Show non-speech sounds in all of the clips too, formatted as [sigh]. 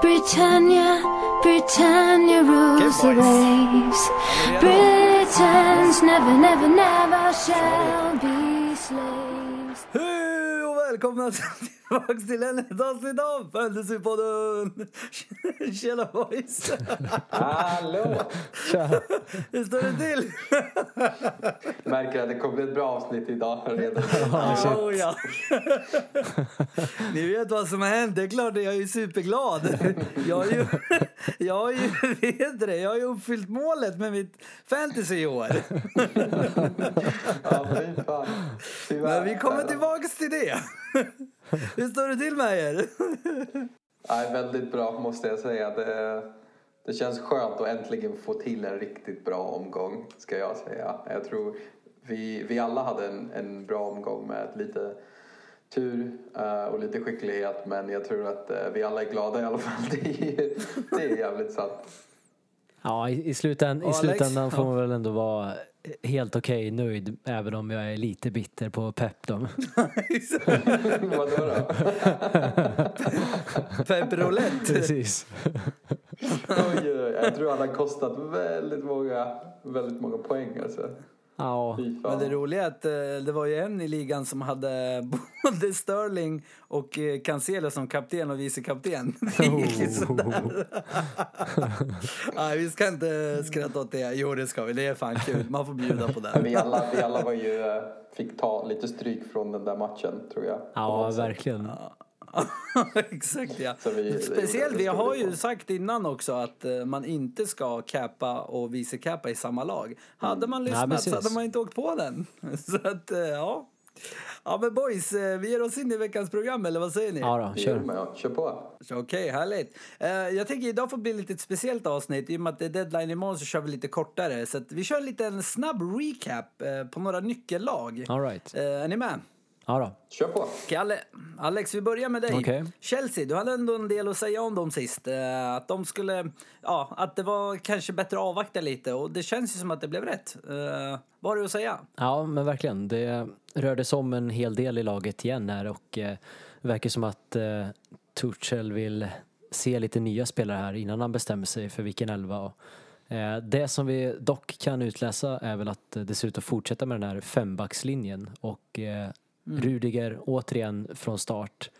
Britannia, Britannia rules the waves. Britons never, never, never shall be slaves. Hej och välkomna tillbaks till ännu ett avsnitt av Fantasypodden! Tjena boys! Hallå! Hur står det till? Märker att det kommer ett bra avsnitt idag redan. Oh, ja. Ni vet vad som har hänt. Det är klart, jag är superglad. Jag har ju, jag har ju, vet det, jag har ju uppfyllt målet med mitt fantasy i år. Ja, fy fan. Tyvärr. Men vi kommer tillbaks till det. [laughs] Hur står det till med er? [laughs] Nej, väldigt bra måste jag säga. Det, det känns skönt att äntligen få till en riktigt bra omgång, ska jag säga. Jag tror vi, vi alla hade en, en bra omgång med lite tur eh, och lite skicklighet. Men jag tror att eh, vi alla är glada i alla fall. [laughs] Det är, det är jävligt sant. Ja, i, i, slutän, i slutändan får man väl ändå vara helt okej nöjd även om jag är lite bitter på Pep då. Vadå då? [laughs] Pepperolett. Precis. Oj, oj, oj. Jag tror han har kostat väldigt många, väldigt många poäng alltså. Ja. Men det roliga är att eh, det var ju en i ligan som hade [laughs] både Sterling och eh, Cancelo som kapten och vice kapten. [laughs] Det gick ju sådär. [laughs] Nej, vi ska inte skratta åt det. Jo, det ska vi. Det är fan kul. Man får bjuda på det. Vi alla, vi alla var ju, eh, fick ta lite stryk från den där matchen tror jag. ja verkligen. [laughs] Exakt, ja. Vi- Speciellt, vi har ju sagt innan också att eh, man inte ska cappa och vice cappa i samma lag. Hade man lyssnat precis. så hade man inte åkt på den. [laughs] Så att, eh, ja. Ja men boys, eh, vi ger oss in i veckans program eller vad säger ni? Ja då, kör. ja. Kör på. Okej, härligt. Eh, jag tänker idag får bli lite ett speciellt avsnitt. I och med att det är deadline imorgon så kör vi lite kortare. Så att vi kör lite en snabb recap på några nyckellag. All right. Är ni med? Ja då. Kör på. Ale- Alex, vi börjar med dig. Okej. Chelsea, du hade ändå en del att säga om dem sist. Eh, att de skulle, ja, att det var kanske bättre att avvakta lite och det känns ju som att det blev rätt. Eh, vad har du att säga? Ja, men verkligen. Det rördes om en hel del i laget igen här och eh, det verkar som att eh, Tuchel vill se lite nya spelare här innan han bestämmer sig för vilken elva. Och, det som vi dock kan utläsa är väl att det ser ut att fortsätta med den här fembackslinjen och eh, Rudiger återigen från start.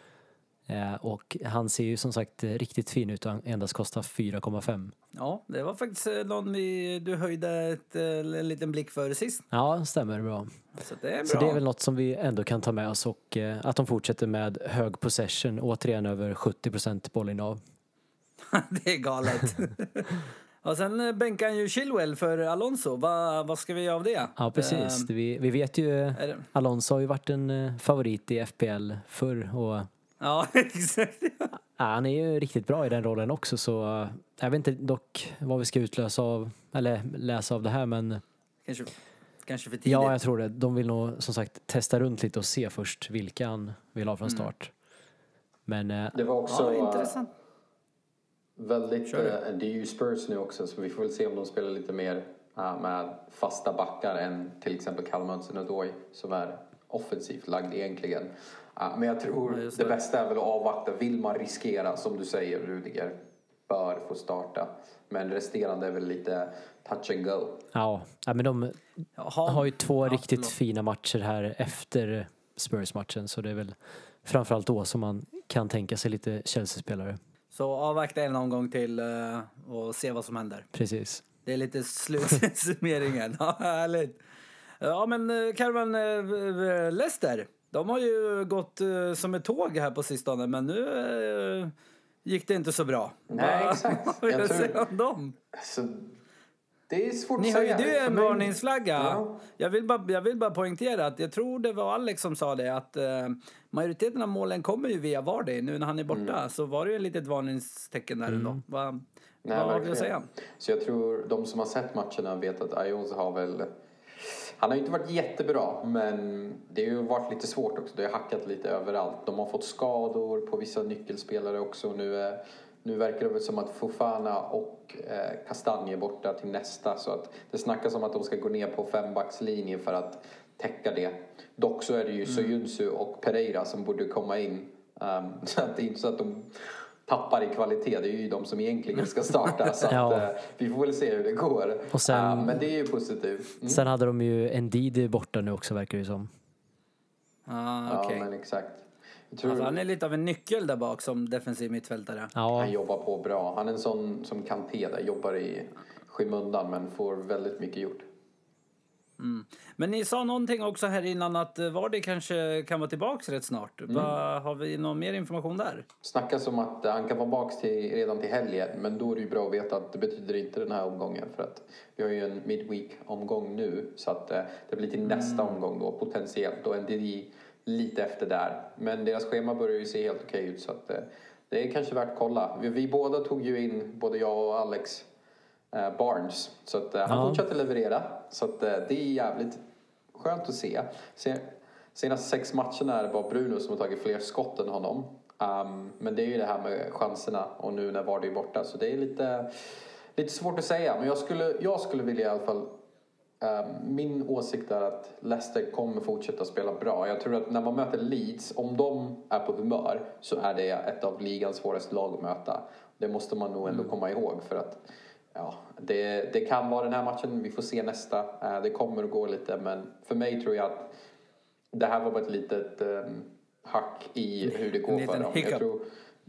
Eh, och han ser ju som sagt riktigt fin ut och endast kostar 4,5. Ja, det var faktiskt eh, någon vi, du höjde ett, eh, en liten blick för sist. Ja, stämmer bra. Så det är bra. Så det är väl något som vi ändå kan ta med oss och eh, att de fortsätter med hög possession, återigen över 70% bollinnehav. [laughs] det är galet. [laughs] och sen eh, bänkar han ju Chilwell för Alonso. Va, vad ska vi göra av det? Ja, precis. Eh, Vi, vi vet ju, Alonso har ju varit en eh, favorit i FPL förr och ja, [laughs] exakt. ja, han är ju riktigt bra i den rollen också så eh, jag vet inte dock vad vi ska utlösa av, eller läsa av det här men kanske, kanske för tidigt. ja, jag tror det. De vill nog som sagt testa runt lite och se först vilka han vill ha från Mm. start. Men eh, Det var också ja, intressant. Väldigt... Kör. eh, Det är ju Spurs nu också så vi får väl se om de spelar lite mer eh, med fasta backar än till exempel Callum Hudson-Odoi som är offensivt lagd egentligen. Eh, Men jag Ja, tror just det det. bästa är väl att avvakta. Vill man riskera, som du säger, Rudiger bör få starta. Men resterande är väl lite touch and go. ja, ja, men de har ju två Ja, riktigt fina matcher här efter Spurs-matchen så det är väl framförallt då som man kan tänka sig lite Chelsea-spelare. Så avvakta en omgång till eh, och se vad som händer. Precis. Det är lite slutsummeringen. [laughs] Ja, härligt. Ja, men eh, Carvan eh, Leicester, de har ju gått som ett tåg här på sistone, men nu gick det inte så bra. Nej, Va- [laughs] exakt. Jag tror- säga om dem? Så det är svårt Ni att säga. höjde ju en varningsflagga. Ja. Jag, vill bara, jag vill bara poängtera att jag tror det var Alex som sa det att eh, majoriteten av målen kommer ju via Vardy. Nu när han är borta Mm. så var det ju ett litet varningstecken där ändå. Va, Nej, vad har du att säga? Så jag tror de som har sett matcherna vet att Ayoze har väl... Han har ju inte varit jättebra, men det har ju varit lite svårt också. Det har hackat lite överallt. De har fått skador på vissa nyckelspelare också. Nu, är, nu verkar det väl som att Fofana och eh, Kastanje är borta till nästa. Så att det snackas om att de ska gå ner på fembackslinjen för att täcka det. Dock så är det ju Soyuncu och Pereira som borde komma in. Um, [laughs] så att det är inte så att de tappar i kvalitet. Det är ju de som egentligen ska starta. Så [laughs] Ja. att, eh, vi får väl se hur det går. Och sen- Ja, men det är ju positivt. Mm. Sen hade de ju Ndidi borta nu också verkar det ju som. Ah, okej. Ja, men exakt. Tror för han är lite av en nyckel där bak som defensiv mittfältare. Ja, han jobbar på bra. Han är en sån som Kanté där, jobbar i skymundan men får väldigt mycket gjort. Men ni sa någonting också här innan att eh, Vardy kanske kan vara tillbaks rätt snart. Mm. Va, har vi någon mer information där? Snackas om att han kan vara tillbaka till, redan till helgen men då är det ju bra att veta att det betyder inte den här omgången för att vi har ju en midweek-omgång nu så att eh, det blir till nästa omgång då potentiellt och NDD lite efter där. Men deras schema börjar ju se helt okej ut så att eh, det är kanske värt att kolla. Vi, vi båda tog ju in, både jag och Alex, eh, Barnes så att eh, han Ja. fortsätter leverera så att eh, det är jävligt skönt att se. se senaste sex matcherna är det bara Bruno som har tagit fler skott än honom. Um, men det är ju det här med chanserna och nu när Vardy är borta så det är lite, lite svårt att säga. Men jag skulle, jag skulle vilja i alla fall min åsikt är att Leicester kommer fortsätta spela bra. Jag tror att när man möter Leeds, om de är på humör så är det ett av ligans svåraste lag att möta. Det måste man nog ändå komma ihåg för att Ja, det, det kan vara den här matchen. Vi får se nästa. Eh, Det kommer att gå lite, men för mig tror jag att det här var bara ett litet um, hack i hur det går för dem. Jag tror,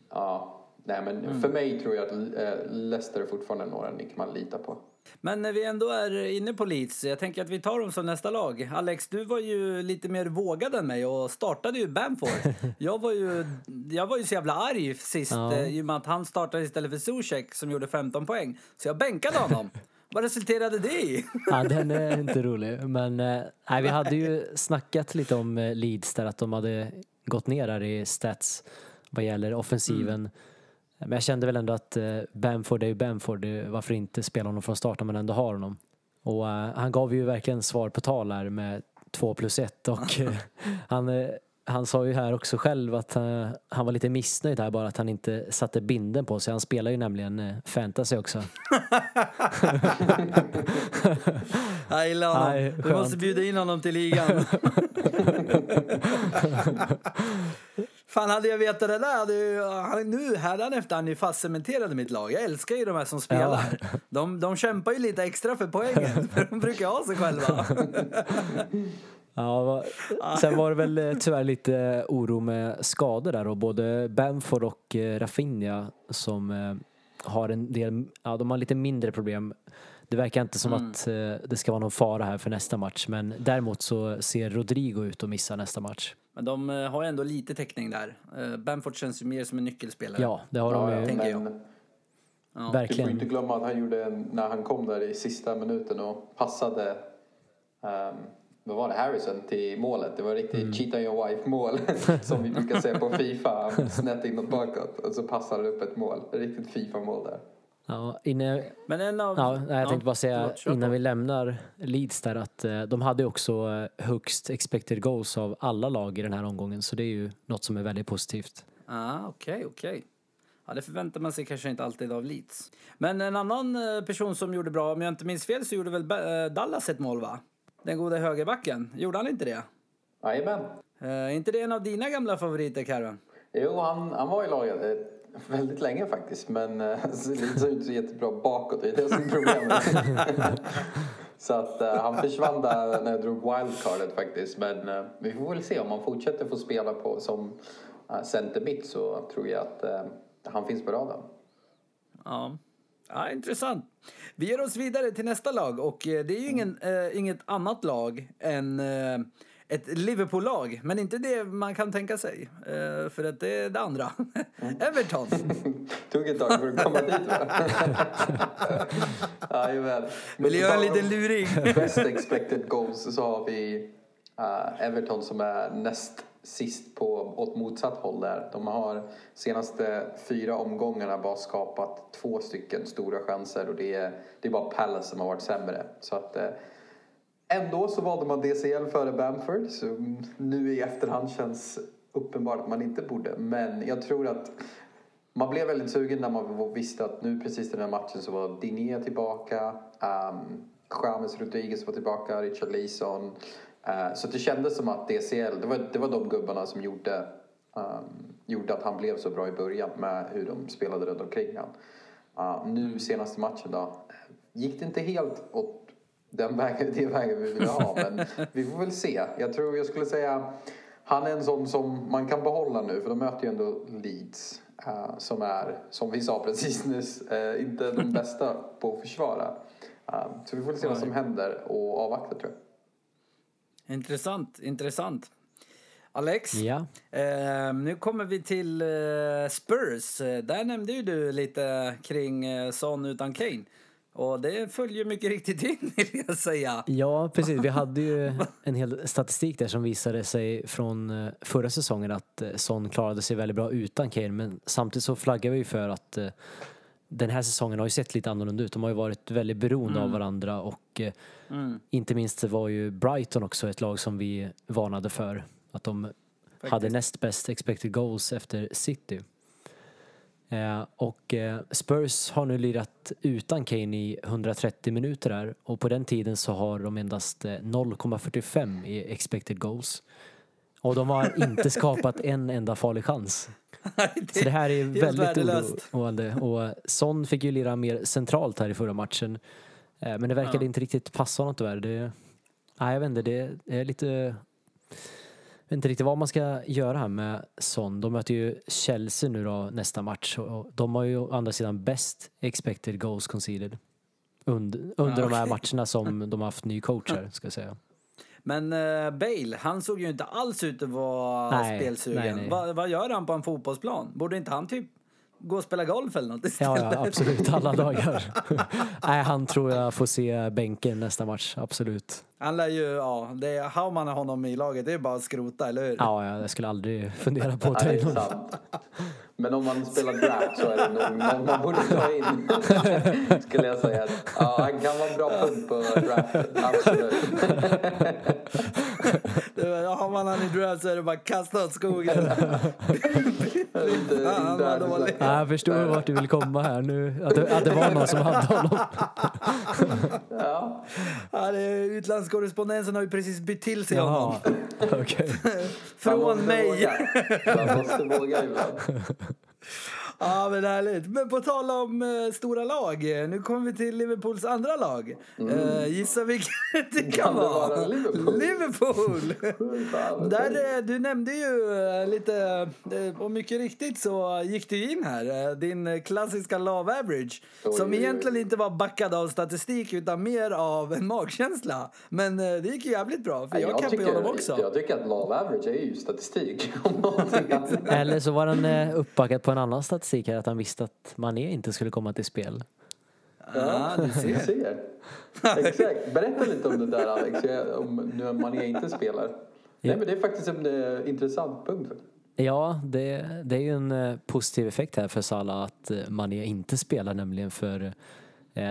ja, nej, men För mig tror jag att uh, Leicester är fortfarande några ni kan man lita på. Men när vi ändå är inne på Leeds, jag tänker att vi tar dem som nästa lag. Alex, du var ju lite mer vågad än mig och startade ju Bamford. [laughs] Jag var ju, jag var ju så jävla arg sist Ja. eh, i och med att han startade istället för Zuzek som gjorde 15 poäng. Så jag bänkade honom. [laughs] Vad resulterade det i? ja den är inte rolig. Men eh, nej, vi hade ju snackat lite om eh, Leeds där att de hade gått ner där i stats vad gäller offensiven. Men jag kände väl ändå att eh, Bamford är ju Bamford. Varför inte spela honom från start om man ändå har honom? Och eh, han gav ju verkligen svar på tal här med två plus ett och eh, [laughs] han, han sa ju här också själv att han var lite missnöjd här bara att han inte satte binden på sig. Han spelar ju nämligen fantasy också. Jag gillar honom. Nej, skönt. måste bjuda in honom till ligan. [laughs] [laughs] Fan, hade jag vetat det där hade ju, han, nu hädanefter han ju fast cementerade mitt lag. Jag älskar ju de här som spelar. De, de kämpar ju lite extra för poängen, [laughs] för de brukar ha sig själva. Ja, sen var det väl eh, tyvärr lite oro med skador där och både Bamford och eh, Rafinha som eh, har en del, ja de har lite mindre problem. Det verkar inte som att eh, det ska vara någon fara här för nästa match men däremot så ser Rodrigo ut att missa nästa match. Men de eh, har ändå lite täckning där. Eh, Bamford känns ju mer som en nyckelspelare. Ja, det har de Ja, ju tänker jag. men Ja. Du får verkligen. inte glömma att han gjorde en, när han kom där i sista minuten och passade um, vad var det, Harrison till målet. Det var riktigt Mm. cheat on your wife mål [laughs] som vi brukar se på Fifa. Snett inåt bakåt och så passar det upp ett mål. Riktigt Fifa-mål där. Ja, inne, Men en av... Ja, nej, jag tänkte bara säga förlåt, innan på. vi lämnar Leeds där att eh, de hade också eh, högst expected goals av alla lag i den här omgången så det är ju något som är väldigt positivt. Ah, okej, okej. Ja, det förväntar man sig kanske inte alltid av Leeds. Men en annan eh, person som gjorde bra, om jag inte minns fel så gjorde väl Dallas ett mål va? Den gode högerbacken. Gjorde han inte det? Jajamän. Är inte det en av dina gamla favoriter, Karon? Jo, han, han var i laget väldigt länge faktiskt. Men eh, [laughs] det såg inte så jättebra bakåt. Det är det som är problemet. [laughs] så att eh, han försvann där när jag drog wildcardet faktiskt. Men eh, vi får väl se om han fortsätter få spela på som uh, center mitt så tror jag att eh, han finns på radarn. Ja. ja, intressant. Vi ger oss vidare till nästa lag och det är ju ingen, eh, inget annat lag än eh, ett Liverpool-lag, men inte det man kan tänka sig. Eh, för att det är det andra. Everton. [laughs] Tog ett tag för att komma dit va? [laughs] Jajamän. Vill du göra en liten luring? [laughs] Best expected goals så har vi eh, Everton som är näst sist på åt motsatt håll där. De har senaste fyra omgångarna bara skapat två stycken stora chanser och det är, det är bara Palace som har varit sämre. Så att eh, Ändå så valde man DCL före Bamford så nu i efterhand känns uppenbart att man inte borde. Men jag tror att man blev väldigt sugen när man visste att nu precis den här matchen så var Diné tillbaka, um, James Rodriguez var tillbaka, Richard Leeson. Uh, så det kändes som att DCL, det var, det var de gubbarna som gjorde um, gjorde att han blev så bra i början med hur de spelade runt omkring honom. Ehm, uh, nu senaste matchen då, gick det inte helt åt den vägen, det vägen vi ville ha, men vi får väl se. Jag tror jag skulle säga han är en sån som man kan behålla nu för de möter ju ändå Leeds uh, som är, som vi sa precis nyss, uh, inte de bästa på att försvara. Uh, så vi får se vad som händer och avvakta tror jag. Intressant, intressant. Alex, Ja. eh, nu kommer vi till eh, Spurs. Där nämnde ju du lite kring eh, Son utan Kane. Och det följer mycket riktigt in, [laughs] vill jag säga. Ja, precis. Vi [laughs] hade ju en hel statistik där som visade sig från eh, förra säsongen att eh, Son klarade sig väldigt bra utan Kane. Men samtidigt så flaggar vi ju för att eh, den här säsongen har ju sett lite annorlunda ut. De har ju varit väldigt beroende av varandra och Mm. inte minst var ju Brighton också ett lag som vi varnade för. Att de hade näst bäst expected goals efter City. Eh, och eh, Spurs har nu lirat utan Kane i 130 minuter där och på den tiden så har de endast eh, 0,45 i expected goals. Och de har [laughs] inte skapat en enda farlig chans. Så det här är väldigt oroande. Och Son fick ju lira mer centralt här i förra matchen. Eh, Men det verkade Ja. inte riktigt passa honom tyvärr. Det, nej, jag vet inte, det är lite... Vet inte riktigt vad man ska göra här med Son. De möter ju Chelsea nu då nästa match och de har ju å andra sidan bäst expected goals conceded. Under, under de här matcherna som [laughs] de har haft ny coach här, ska jag säga. Men eh, Bale, han såg ju inte alls ut att vara Nej, spelsugen. nej, nej. Va, vad gör han på en fotbollsplan? Borde inte han typ gå och spela golf eller något istället? Ja, ja, absolut. Alla [laughs] dagar. [laughs] Nej, han tror jag får se bänken nästa match. Absolut. Han lär ju, ja, det, har man honom i laget, det är bara att skrota, eller hur? Ja, ja, jag skulle aldrig fundera på att ta in är honom. Men om man spelar draft så är det nog någon man borde ta in. [laughs] Skulle jag säga. Ja, han kan vara bra punkt på draften. Absolut. Det var- Har man han i draft så är det bara kasta åt skogen. [laughs] Fan, vad dåligt. Ja, jag förstår vart du vill komma här nu. Att det, att det var någon som hade honom. [laughs] Ja, Ja, det är, utlandskorrespondensen har ju precis bytt till sig honom. Jaha, okej. man [laughs] Från måste mig. Våga. Man måste våga ibland. Ja, men härligt. Men på tal om eh, stora lag. eh, Nu kommer vi till Liverpools andra lag. Eh, gissa vilket [laughs] det kan, Kan det vara? vara Liverpool? Liverpool! [laughs] Där, eh, du nämnde ju eh, lite, eh, och mycket riktigt så gick du in här, eh, din eh, klassiska love average. Oj, som oj, oj. egentligen inte var backad av statistik utan mer av en magkänsla. Men eh, det gick ju jävligt bra, för jag, jag, cappade ju honom också. jag tycker att love average är ju statistik. Eller så var den eh, uppbackad på en annan statistik här, att han visste att Mané inte skulle komma till spel. Ja, du Du ser. [laughs] Exakt. Berätta lite om det där Alex, om nu Mané inte spelar. Nej men det är faktiskt en eh, intressant punkt. Ja, det, det är ju en eh, positiv effekt här för Salah att eh, Mané inte spelar nämligen för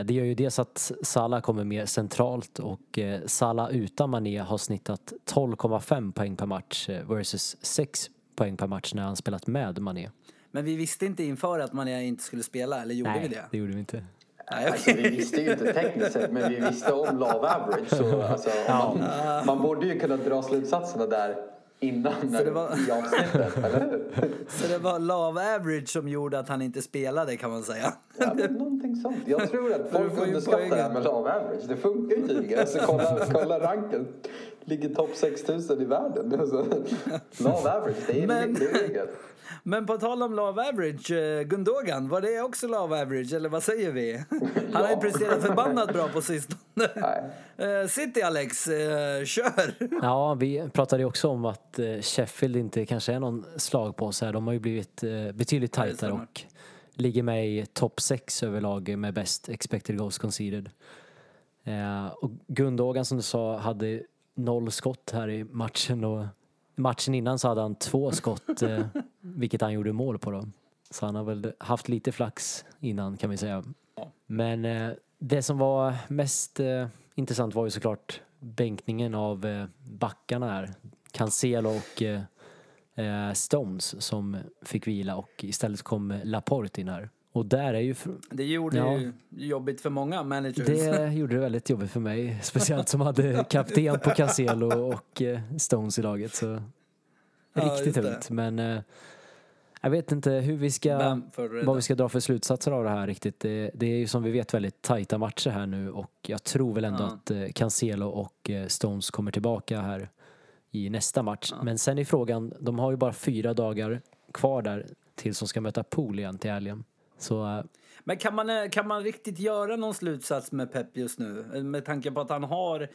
det gör ju dels att Salah kommer mer centralt och Salah utan Mané har snittat 12,5 poäng per match versus 6 poäng per match när han spelat med Mané. Men vi visste inte inför att man inte skulle spela, eller gjorde vi det? det gjorde vi inte. Nej, Alltså, vi visste ju inte tekniskt sett men vi visste om love average. Så, alltså, man, man borde ju kunna dra slutsatserna där innan det var- i avsnittet, eller hur? Så det var love average som gjorde att han inte spelade kan man säga. Ja, men någonting sånt. Jag tror att [laughs] folk underskattar det här med love average. Det funkar ju tydligen. Alltså, kolla, kolla ranken. Ligger topp 6000 i världen. Love [laughs] average, det är, Men- det. [laughs] Men på tal om love average, eh, Gundogan, var det också love average eller vad säger vi? [laughs] Han har ju presterat förbannat bra på sistone. Nej. Eh, City Alex, eh, kör! Ja, vi pratade ju också om att Sheffield inte kanske är någon slag på sig här. De har ju blivit betydligt tajtare och ligger med i topp 6 överlag med bäst expected goals conceded. Och Gundogan som du sa hade noll skott här i matchen och matchen innan så hade han två skott eh, [laughs] vilket han gjorde mål på då. Så han har väl haft lite flax innan kan vi säga. Men eh, det som var mest eh, intressant var ju såklart bänkningen av eh, backarna här. Cancelo och Stones som fick vila och istället kom Laporte in här. Och där är ju, Det gjorde Ja. ju jobbigt för många managers. det gjorde det väldigt jobbigt för mig. [laughs] Speciellt som hade [laughs] kapten på Cancelo och eh, Stones i laget. Så Ja, riktigt det. tungt. Men eh, Jag vet inte hur vi ska, vad vi ska dra för slutsatser av det här riktigt. Det, det är ju som vi vet väldigt tajta matcher här nu och jag tror väl ändå Ja. att eh, Cancelo och eh, Stones kommer tillbaka här i nästa match. Men sen är frågan, de har ju bara fyra dagar kvar där tills de ska möta Pool igen till helgen. Så eh, Men kan man, eh, kan man riktigt göra någon slutsats med Pep just nu? Eh, Med tanke på att han har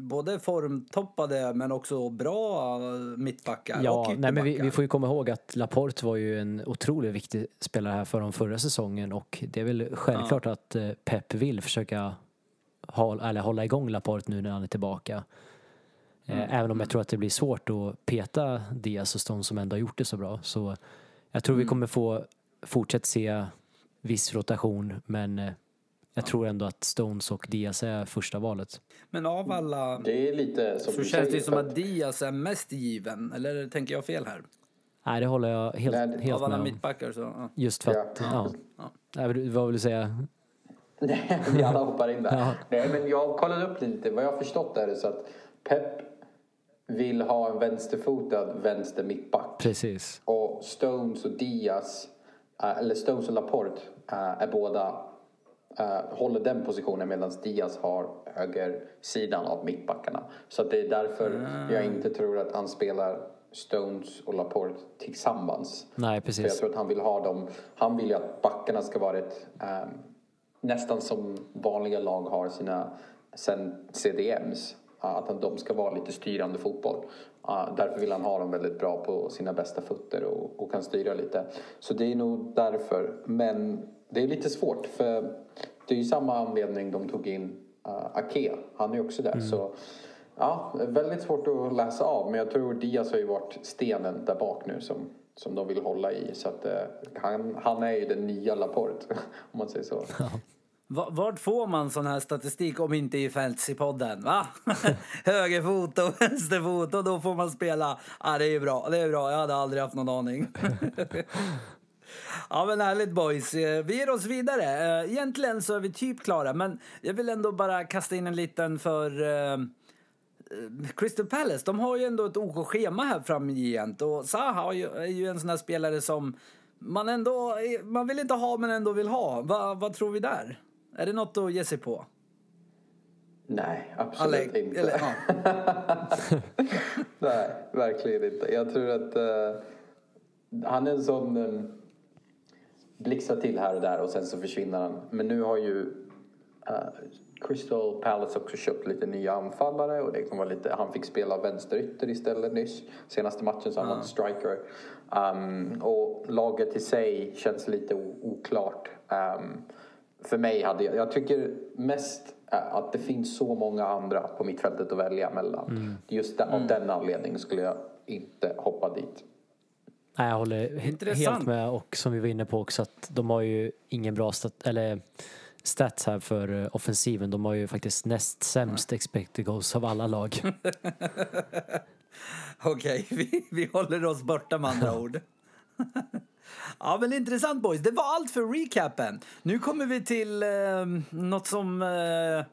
både formtoppade men också bra mittbackar Ja, och nej, men vi, vi får ju komma ihåg att Laporte var ju en otroligt viktig spelare här för dem förra säsongen och det är väl självklart att eh, Pep vill försöka ha, eller hålla igång Laporte nu när han är tillbaka. Eh, Även om jag tror att det blir svårt att peta Diaz och Stone som ändå har gjort det så bra. Så jag tror vi kommer få fortsätta se viss rotation men eh, jag tror ändå att Stones och Diaz är första valet. Men av alla Det är lite som så du känns det som att Diaz är mest given. Eller tänker jag fel här? Nej, det håller jag helt, Nej, helt av alla med om. mittbackar så... Ja. Just för Ja. att, ja. ja. Vad vill du säga? Nej, vi alla hoppar in där. [laughs] Ja. Nej, men jag kollade upp lite. Vad jag har förstått är det så att Pep vill ha en vänsterfotad vänster mittback. Precis. Och Stones och Diaz, eller Stones och Laporte, eh, är båda eh, håller den positionen medan Diaz har högersidan av mittbackarna. Så det är därför jag inte tror att han spelar Stones och Laporte tillsammans. Nej, För jag precis. tror att han vill ha dem, han vill ju att backarna ska vara ett, ehm, nästan som vanliga lag har sina sen CDMs. Att de ska vara lite styrande fotboll. Uh, därför vill han ha dem väldigt bra på sina bästa fötter och, och kan styra lite. Så det är nog därför. Men det är lite svårt för det är ju samma anledning de tog in uh, Ake. Han är ju också där. Så ja, väldigt svårt att läsa av. Men jag tror Diaz har ju varit stenen där bak nu som, som de vill hålla i. Så att eh, han, han är ju den nya Laporte [laughs] om man säger så. Vart får man sån här statistik om inte i Fantasypodden? Va? [laughs] Högerfot och vänsterfot och då får man spela. Ja, det är ju bra. Det är bra. Jag hade aldrig haft någon aning. [laughs] Ja men härligt boys. Eh, vi ger oss vidare. Eh, egentligen så är vi typ klara men jag vill ändå bara kasta in en liten för eh, Crystal Palace. De har ju ändå ett OK schema här framgent och Zaha är ju en sån här spelare som man ändå man vill inte ha men ändå vill ha. Va, vad tror vi där? Är det något att ge sig på? Nej, absolut Alle- inte. eller, ja. [laughs] Nej, verkligen inte. Jag tror att eh, han är en sån eh, blixtrar till här och där och sen så försvinner han. Men nu har ju eh, Crystal Palace också köpt lite nya anfallare och det kan vara lite, han fick spela vänsterytter istället nyss. Senaste matchen så han var striker. Um, och laget i sig känns lite oklart. Um, för mig hade jag, jag tycker mest att det finns så många andra på mittfältet att välja mellan. Just där, av den anledningen skulle jag inte hoppa dit. Nej, jag håller Intressant. helt med och som vi var inne på också att de har ju ingen bra stat, eller stats här för eh, offensiven. De har ju faktiskt näst sämst expected goals av alla lag. [laughs] Okej, vi, vi håller oss borta med andra [laughs] ord. Ja, men intressant boys. Det var allt för recapen. Nu kommer vi till eh, något som eh,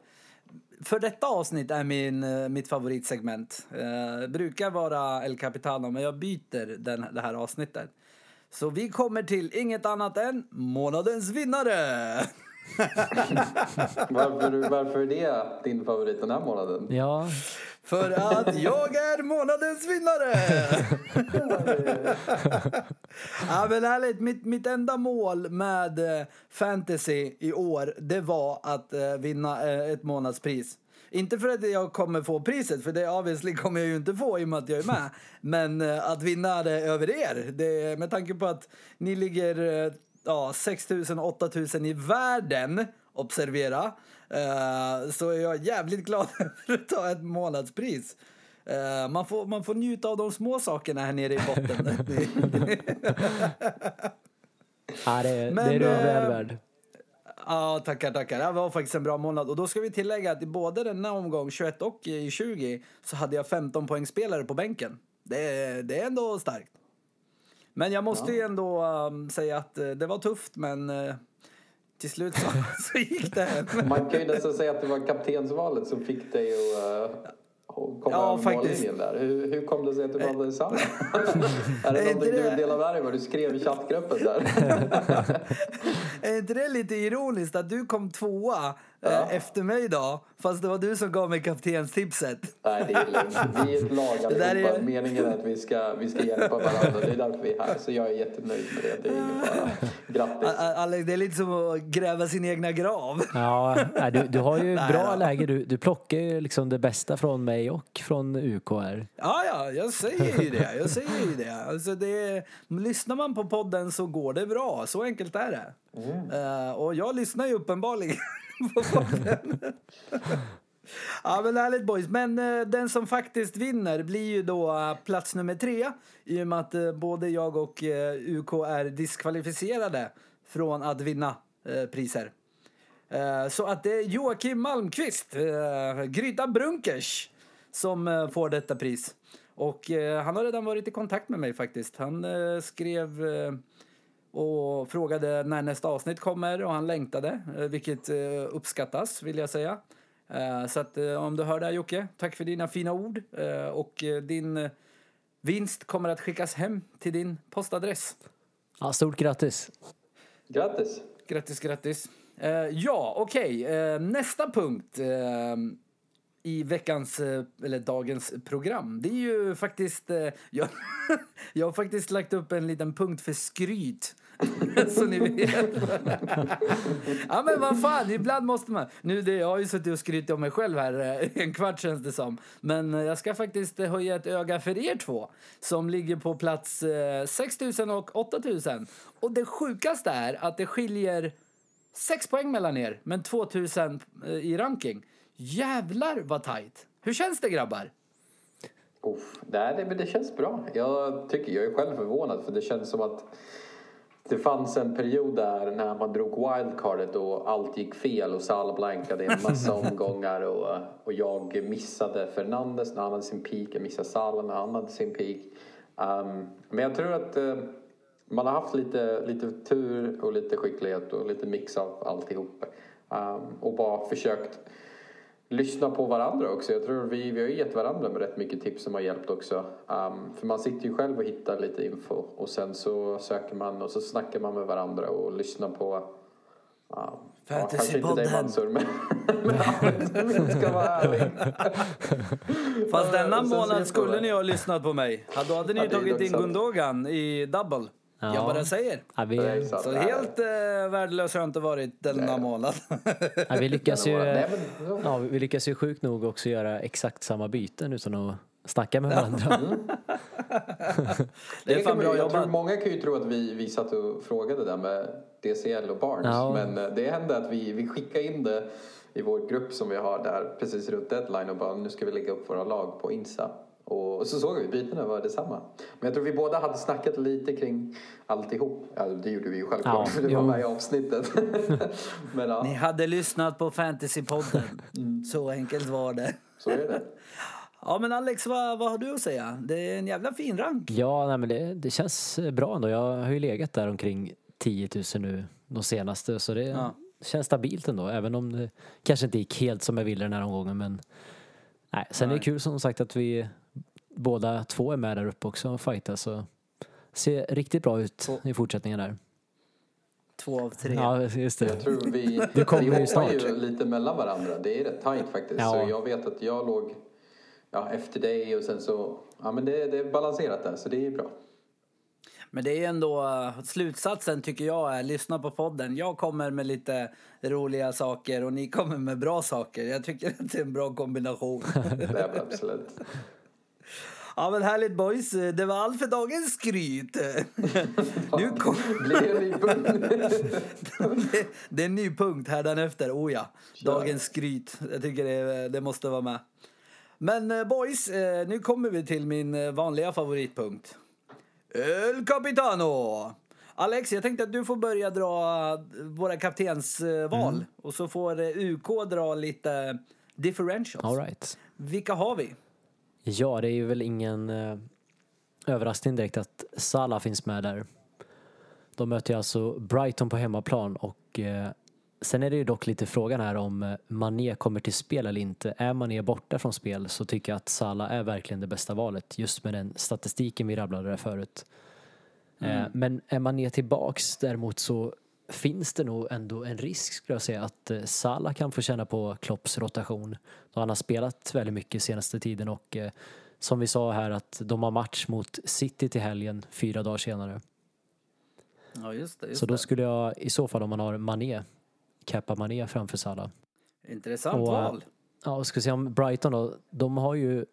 för detta avsnitt är min, eh, mitt favoritsegment. Eh, brukar vara El Capitano, men jag byter den, det här avsnittet. Så vi kommer till inget annat än månadens vinnare! [laughs] Varför, varför är det din favorit den här månaden? Ja, För att jag är månadens vinnare! ja men ärligt, mitt, mitt enda mål med eh, fantasy i år, det var att eh, vinna eh, ett månadspris. Inte för att jag kommer få priset, för det obviously kommer jag ju inte få i och med att jag är med. Men att vinna det över er, det, med tanke på att ni ligger ja, 6 000, 8 000 i världen, observera, eh, så är jag jävligt glad [laughs] för att ta ett månadspris. Eh, man, får, man får njuta av de små sakerna här nere i botten. [laughs] [laughs] ja det, Men, det är du eh, väl värd. Ja, tackar, tackar. Det var faktiskt en bra månad. Och då ska vi tillägga att i både denna omgång, 21 och i 20, så hade jag 15 poängspelare på bänken. Det, är- det är ändå starkt. Men jag måste ju ändå um, säga att eh, det var tufft, men eh, till slut så, [laughs] så gick det hem. Man kan ju nästan säga att det var kaptensvalet som fick dig att uh, och kom Ja, över mållinjen där. Hur, hur kom det sig att du valde Salah? [laughs] är det någonting du vill dela med dig vad du skrev i chattgruppen där? [laughs] Är inte det lite ironiskt att du kom tvåa eh, efter mig då? Fast det var du som gav mig kaptenstipset. Nej, det är lugnt. Vi är ett lag Det där allihopa. är- Meningen är att vi ska, vi ska hjälpa varandra. Det är därför vi är här. Så jag är jättenöjd med det. Det är ingen fara. Grattis. Alex, det är lite som att gräva sin egna grav. Ja, nej, du, du har ju [laughs] Nej bra då. läge. Du, du plockar ju liksom det bästa från mig och från UK här. Ja, ja, jag säger ju det. Jag säger ju det. Alltså det lyssnar man på podden så går det bra. Så enkelt är det. Eh, och jag lyssnar ju uppenbarligen på podden. [laughs] ja, men härligt boys. Men eh, den som faktiskt vinner blir ju då eh, plats nummer tre. I och med att eh, både jag och eh, UK är diskvalificerade från att vinna eh, priser. Eh, Så att det är Joakim Malmqvist, eh, Gryta Brunkers, som eh, får detta pris. Och eh, han har redan varit i kontakt med mig faktiskt. Han eh, skrev eh, och frågade när nästa avsnitt kommer och han längtade, eh, vilket eh, uppskattas vill jag säga. Eh, Så att om du hör det här Jocke, tack för dina fina ord. Och din vinst kommer att skickas hem till din postadress. Ja, stort grattis! Grattis. Grattis, grattis. Ja, okej. Eh, nästa punkt i veckans, eh, eller dagens program, det är ju faktiskt... Eh, jag, [laughs] jag har faktiskt lagt upp en liten punkt för skryt. [laughs] Så ni vet. ja men vad fan, ibland måste man. Nu, det, jag har ju suttit och skrytit om mig själv här eh, en kvart känns det som. Men jag ska faktiskt höja ett öga för er två. Som ligger på plats 6000 och 8000. Och det sjukaste är att det skiljer sex poäng mellan er, men 2000 i ranking. Jävlar vad tajt. Hur känns det grabbar? Uff, nej, det, men det känns bra. Jag tycker, jag är själv förvånad för det känns som att det fanns en period där när man drog wildcardet och allt gick fel och Salah blankade en massa [laughs] omgångar och, och jag missade Fernandes när han hade sin peak, jag missade Salah när han hade sin peak. Um, men jag tror att eh, man har haft lite, lite tur och lite skicklighet och lite mix av alltihop. Um, och bara försökt lyssna på varandra också. Jag tror vi, vi har gett varandra med rätt mycket tips som har hjälpt också. Um, för man sitter ju själv och hittar lite info och sen så söker man och så snackar man med varandra och lyssnar på um, ja, kanske inte dig Fantasypodden. Mansur men, [laughs] ska vara ärlig. Fast denna månad skulle ni ha lyssnat på mig. Då hade ni Ja, tagit in. Gundogan i double. Jag Ja. bara säger. Ja, vi, Det. Så helt eh, värdelös har jag inte varit denna Nej. månad. [laughs] ja, vi lyckas ju... Ja, vi lyckas ju sjukt nog också göra exakt samma byten utan att snacka med varandra. [laughs] Det är fan bra jag jobbat. Många kan ju tro att vi, vi satt och frågade där med DCL och Barnes. Ja. Men eh, det hände att vi, vi skickade in det i vår grupp som vi har där precis runt deadline och bara nu ska vi lägga upp våra lag på Insta. Och, så såg vi bytena var detsamma. Men jag tror vi båda hade snackat lite kring alltihop. Ja, det gjorde vi ju självklart Ja, för [laughs] det var jo. med i avsnittet. [laughs] Men ja, Ni hade lyssnat på Fantasypodden. Mm. Så enkelt var det. så är det. [laughs] Ja men Alex, vad, vad har du att säga? Det är en jävla fin rank. Ja, nej, men det, det känns bra ändå. Jag har ju legat där omkring 10 000 nu de senaste så det Ja. känns stabilt ändå. Även om det kanske inte gick helt som jag ville den här omgången men nej, sen är Nej. det kul som sagt att vi båda två är med där uppe också och fightar så ser riktigt bra ut Två. i fortsättningen där. Två av tre. Ja, just det. Jag tror vi, [laughs] Du kommer vi ju hoppar snart. ju lite mellan varandra. Det är rätt tajt faktiskt. Ja. Så jag vet att jag låg ja, efter dig och sen så... Ja men det, det är balanserat där så det är bra. Men det är ändå slutsatsen tycker jag är lyssna på podden. Jag kommer med lite roliga saker och ni kommer med bra saker. Jag tycker att det är en bra kombination. [laughs] Det är det absolut. Ja men härligt boys. Det var allt för dagens skryt. [laughs] nu kom... Blir det en ny punkt? det, [laughs] det är en ny punkt här efter. Oh ja. Dagens skryt. Jag tycker det, det måste vara med. Men eh, boys, eh, nu kommer vi till min eh, vanliga favoritpunkt. El Capitano! Alex, jag tänkte att du får börja dra våra kaptensval. Och så får UK dra lite differentials. All right. Vilka har vi? Ja, det är ju väl ingen eh, överraskning direkt att Salah finns med där. De möter ju alltså Brighton på hemmaplan och eh, sen är det ju dock lite frågan här om eh, Mané kommer till spel eller inte. Är Mané borta från spel så tycker jag att Salah är verkligen det bästa valet just med den statistiken vi rabblade där förut. Eh, Men är Mané tillbaks däremot så finns det nog ändå en risk skulle jag säga att eh, Salah kan få känna på Klopps rotation. Då han har spelat väldigt mycket senaste tiden och eh, som vi sa här att de har match mot City till helgen fyra dagar senare. Ja, just det. Just Så då skulle jag i så fall om man har Mané, cappa Mané framför Salah. Intressant Och, val. Ja, och ska se om Brighton då, de har ju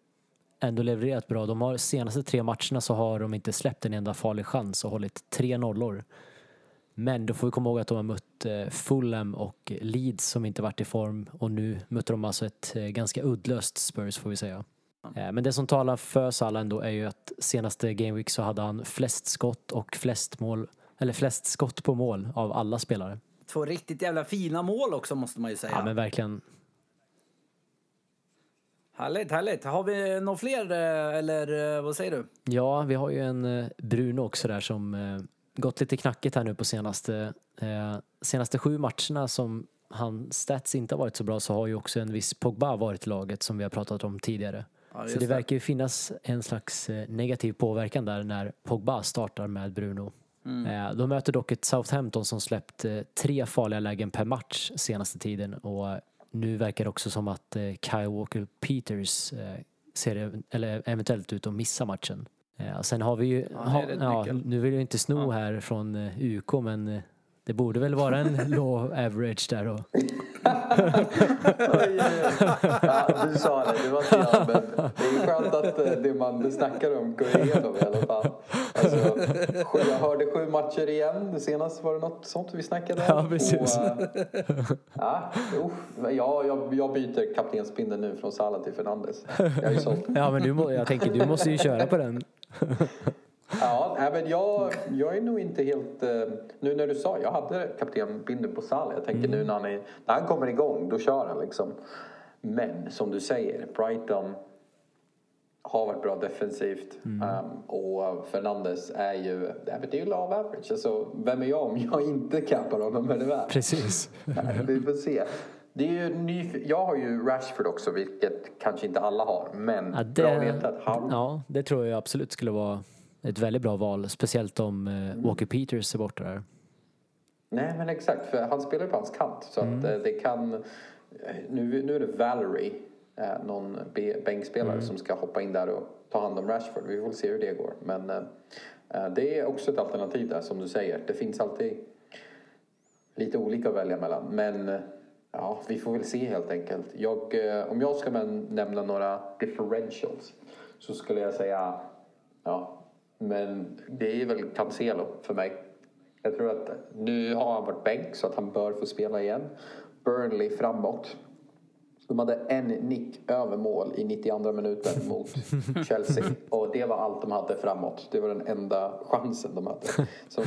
ändå levererat bra. De har senaste tre matcherna så har de inte släppt en enda farlig chans och hållit tre nollor. Men då får vi komma ihåg att de har mött eh, Fulham och Leeds som inte varit i form och nu möter de alltså ett eh, ganska uddlöst Spurs får vi säga. Eh, Men det som talar för Salah ändå är ju att senaste Game Week så hade han flest skott och flest mål, eller flest skott på mål av alla spelare. Två riktigt jävla fina mål också måste man ju säga. Ja men verkligen. Härligt, härligt. Har vi några fler eller vad säger du? Ja, vi har ju en Bruno också där som gått lite knackigt här nu på senaste, eh, senaste sju matcherna som han stats inte har varit så bra så har ju också en viss Pogba varit i laget som vi har pratat om tidigare. Ja, så det verkar ju finnas en slags eh, negativ påverkan där när Pogba startar med Bruno. Eh, de möter dock ett Southampton som släppt eh, tre farliga lägen per match senaste tiden och nu verkar det också som att Kyle Walker Peters ser eller eventuellt ut att missa matchen. Eh, sen har vi ju, Ja, ha, ja, nu vill jag inte sno här från eh, UK men eh, det borde väl vara en [laughs] low average där då. [laughs] Ja, du sa det, det var inte jag. Men det är skönt att eh, det man snackar om går igenom i alla fall. Alltså, jag hörde sju matcher igen. Det senaste var det något sånt vi snackade om. Ja, precis. Och, ja, ja, jag, jag byter kaptensbindeln nu från Salah till Fernandes. Jag är ju såld. [laughs] Ja men du, jag tänker du måste ju köra på den. [laughs] Ja, men jag, jag är nog inte helt... Eh, nu när du sa, jag hade kaptenbindeln på Salah. Jag tänker nu när han, är, när han kommer igång, då kör han liksom. Men som du säger, Brighton har varit bra defensivt. Um, och Fernandes är ju, det är ju love average. Alltså, vem är jag om jag inte cappar honom? Precis. [laughs] Nej, Vi får se. Det är ju ny, jag har ju Rashford också, vilket kanske inte alla har. Men Ja, bra att veta att han... ja, det tror jag absolut skulle vara ett väldigt bra val. Speciellt om eh, Walker Peters är borta där. Nej men exakt, för han spelar ju på hans kant. Så att eh, det kan... eh, Nu, nu är det Valerie, någon bänkspelare som ska hoppa in där och ta hand om Rashford. Vi får se hur det går. Men det är också ett alternativ där som du säger. Det finns alltid lite olika att välja mellan. Men ja, vi får väl se helt enkelt. Jag, eh, om jag ska nämna några differentials så skulle jag säga ja, men det är väl Cancelo för mig. Jag tror att nu har han varit bänk så att han bör få spela igen. Burnley framåt. De hade en nick över mål i 92 minuten [laughs] mot Chelsea. Och det var allt de hade framåt. Det var den enda chansen de hade. Som,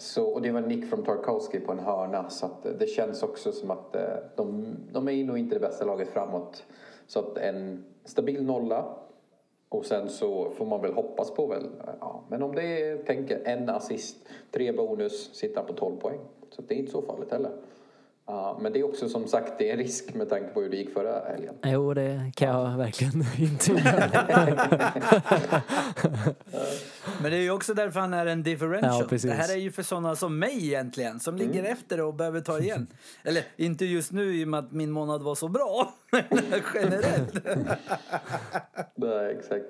så, och det var en nick från Tarkowski på en hörna. Så att eh, det känns också som att eh, de, de är nog inte det bästa laget framåt. Så att en stabil nolla. Och sen så får man väl hoppas på väl, eh, ja, men om det är, tänker en assist, tre bonus, sitta på 12 poäng. Så det är inte så farligt heller. Ja, men det är också som sagt, det är en risk med tanke på hur det gick förra helgen. Jo, det kan jag verkligen [laughs] intyga. [laughs] Men det är ju också därför han är en differential. Ja, det här är ju för sådana som mig egentligen, som ligger efter och behöver ta igen. [laughs] Eller inte just nu i och med att min månad var så bra, men generellt. Nej, exakt.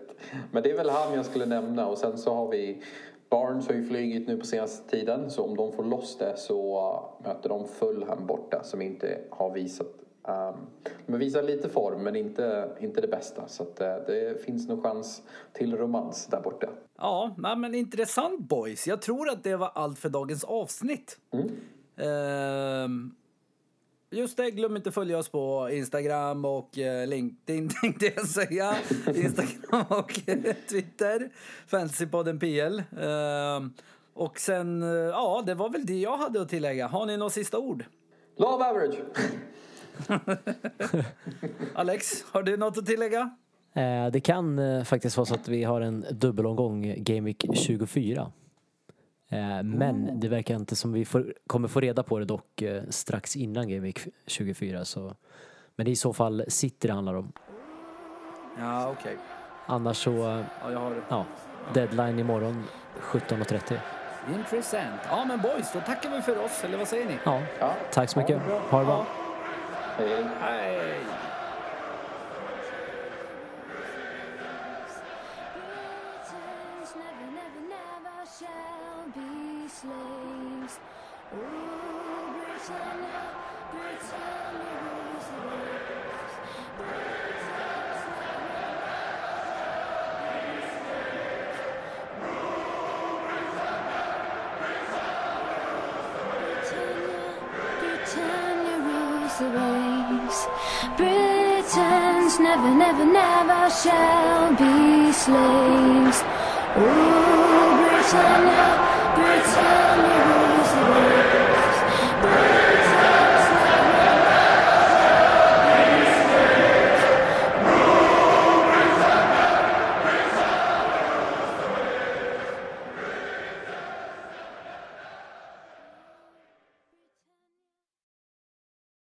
Men det är väl han jag skulle nämna och sen så har vi Barnes har ju flugit nu på senaste tiden så om de får loss det så uh, möter de Fulham borta som inte har visat um, de visar lite form men inte, inte det bästa så att, uh, det finns nog chans till romans där borta. Ja, men intressant boys. Jag tror att det var allt för dagens avsnitt. Ehm, just det, glöm inte att följa oss på Instagram och eh, LinkedIn [laughs] tänkte jag säga. Instagram [laughs] och eh, Twitter. Fantasypodden PL. Ehm, och sen, eh, ja, det var väl det jag hade att tillägga. Har ni några sista ord? Love average! [laughs] Alex, har du något att tillägga? Det kan faktiskt vara så att vi har en dubbelomgång Game Week 24. Eh, Men det verkar inte som vi får, kommer få reda på det dock eh, strax innan Game Week 24. Så. Men det i så fall City det handlar om. Ja, okej. Annars så, Ja, jag har det. ja, deadline imorgon 17.30. Intressant. Ja, men boys, då tackar vi för oss, eller vad säger ni? Ja, Ja, tack så mycket. Ha det bra. hej, hej. Hej! never, never, never shall be slaves. Ooh, Britannia, Britannia rules the waves.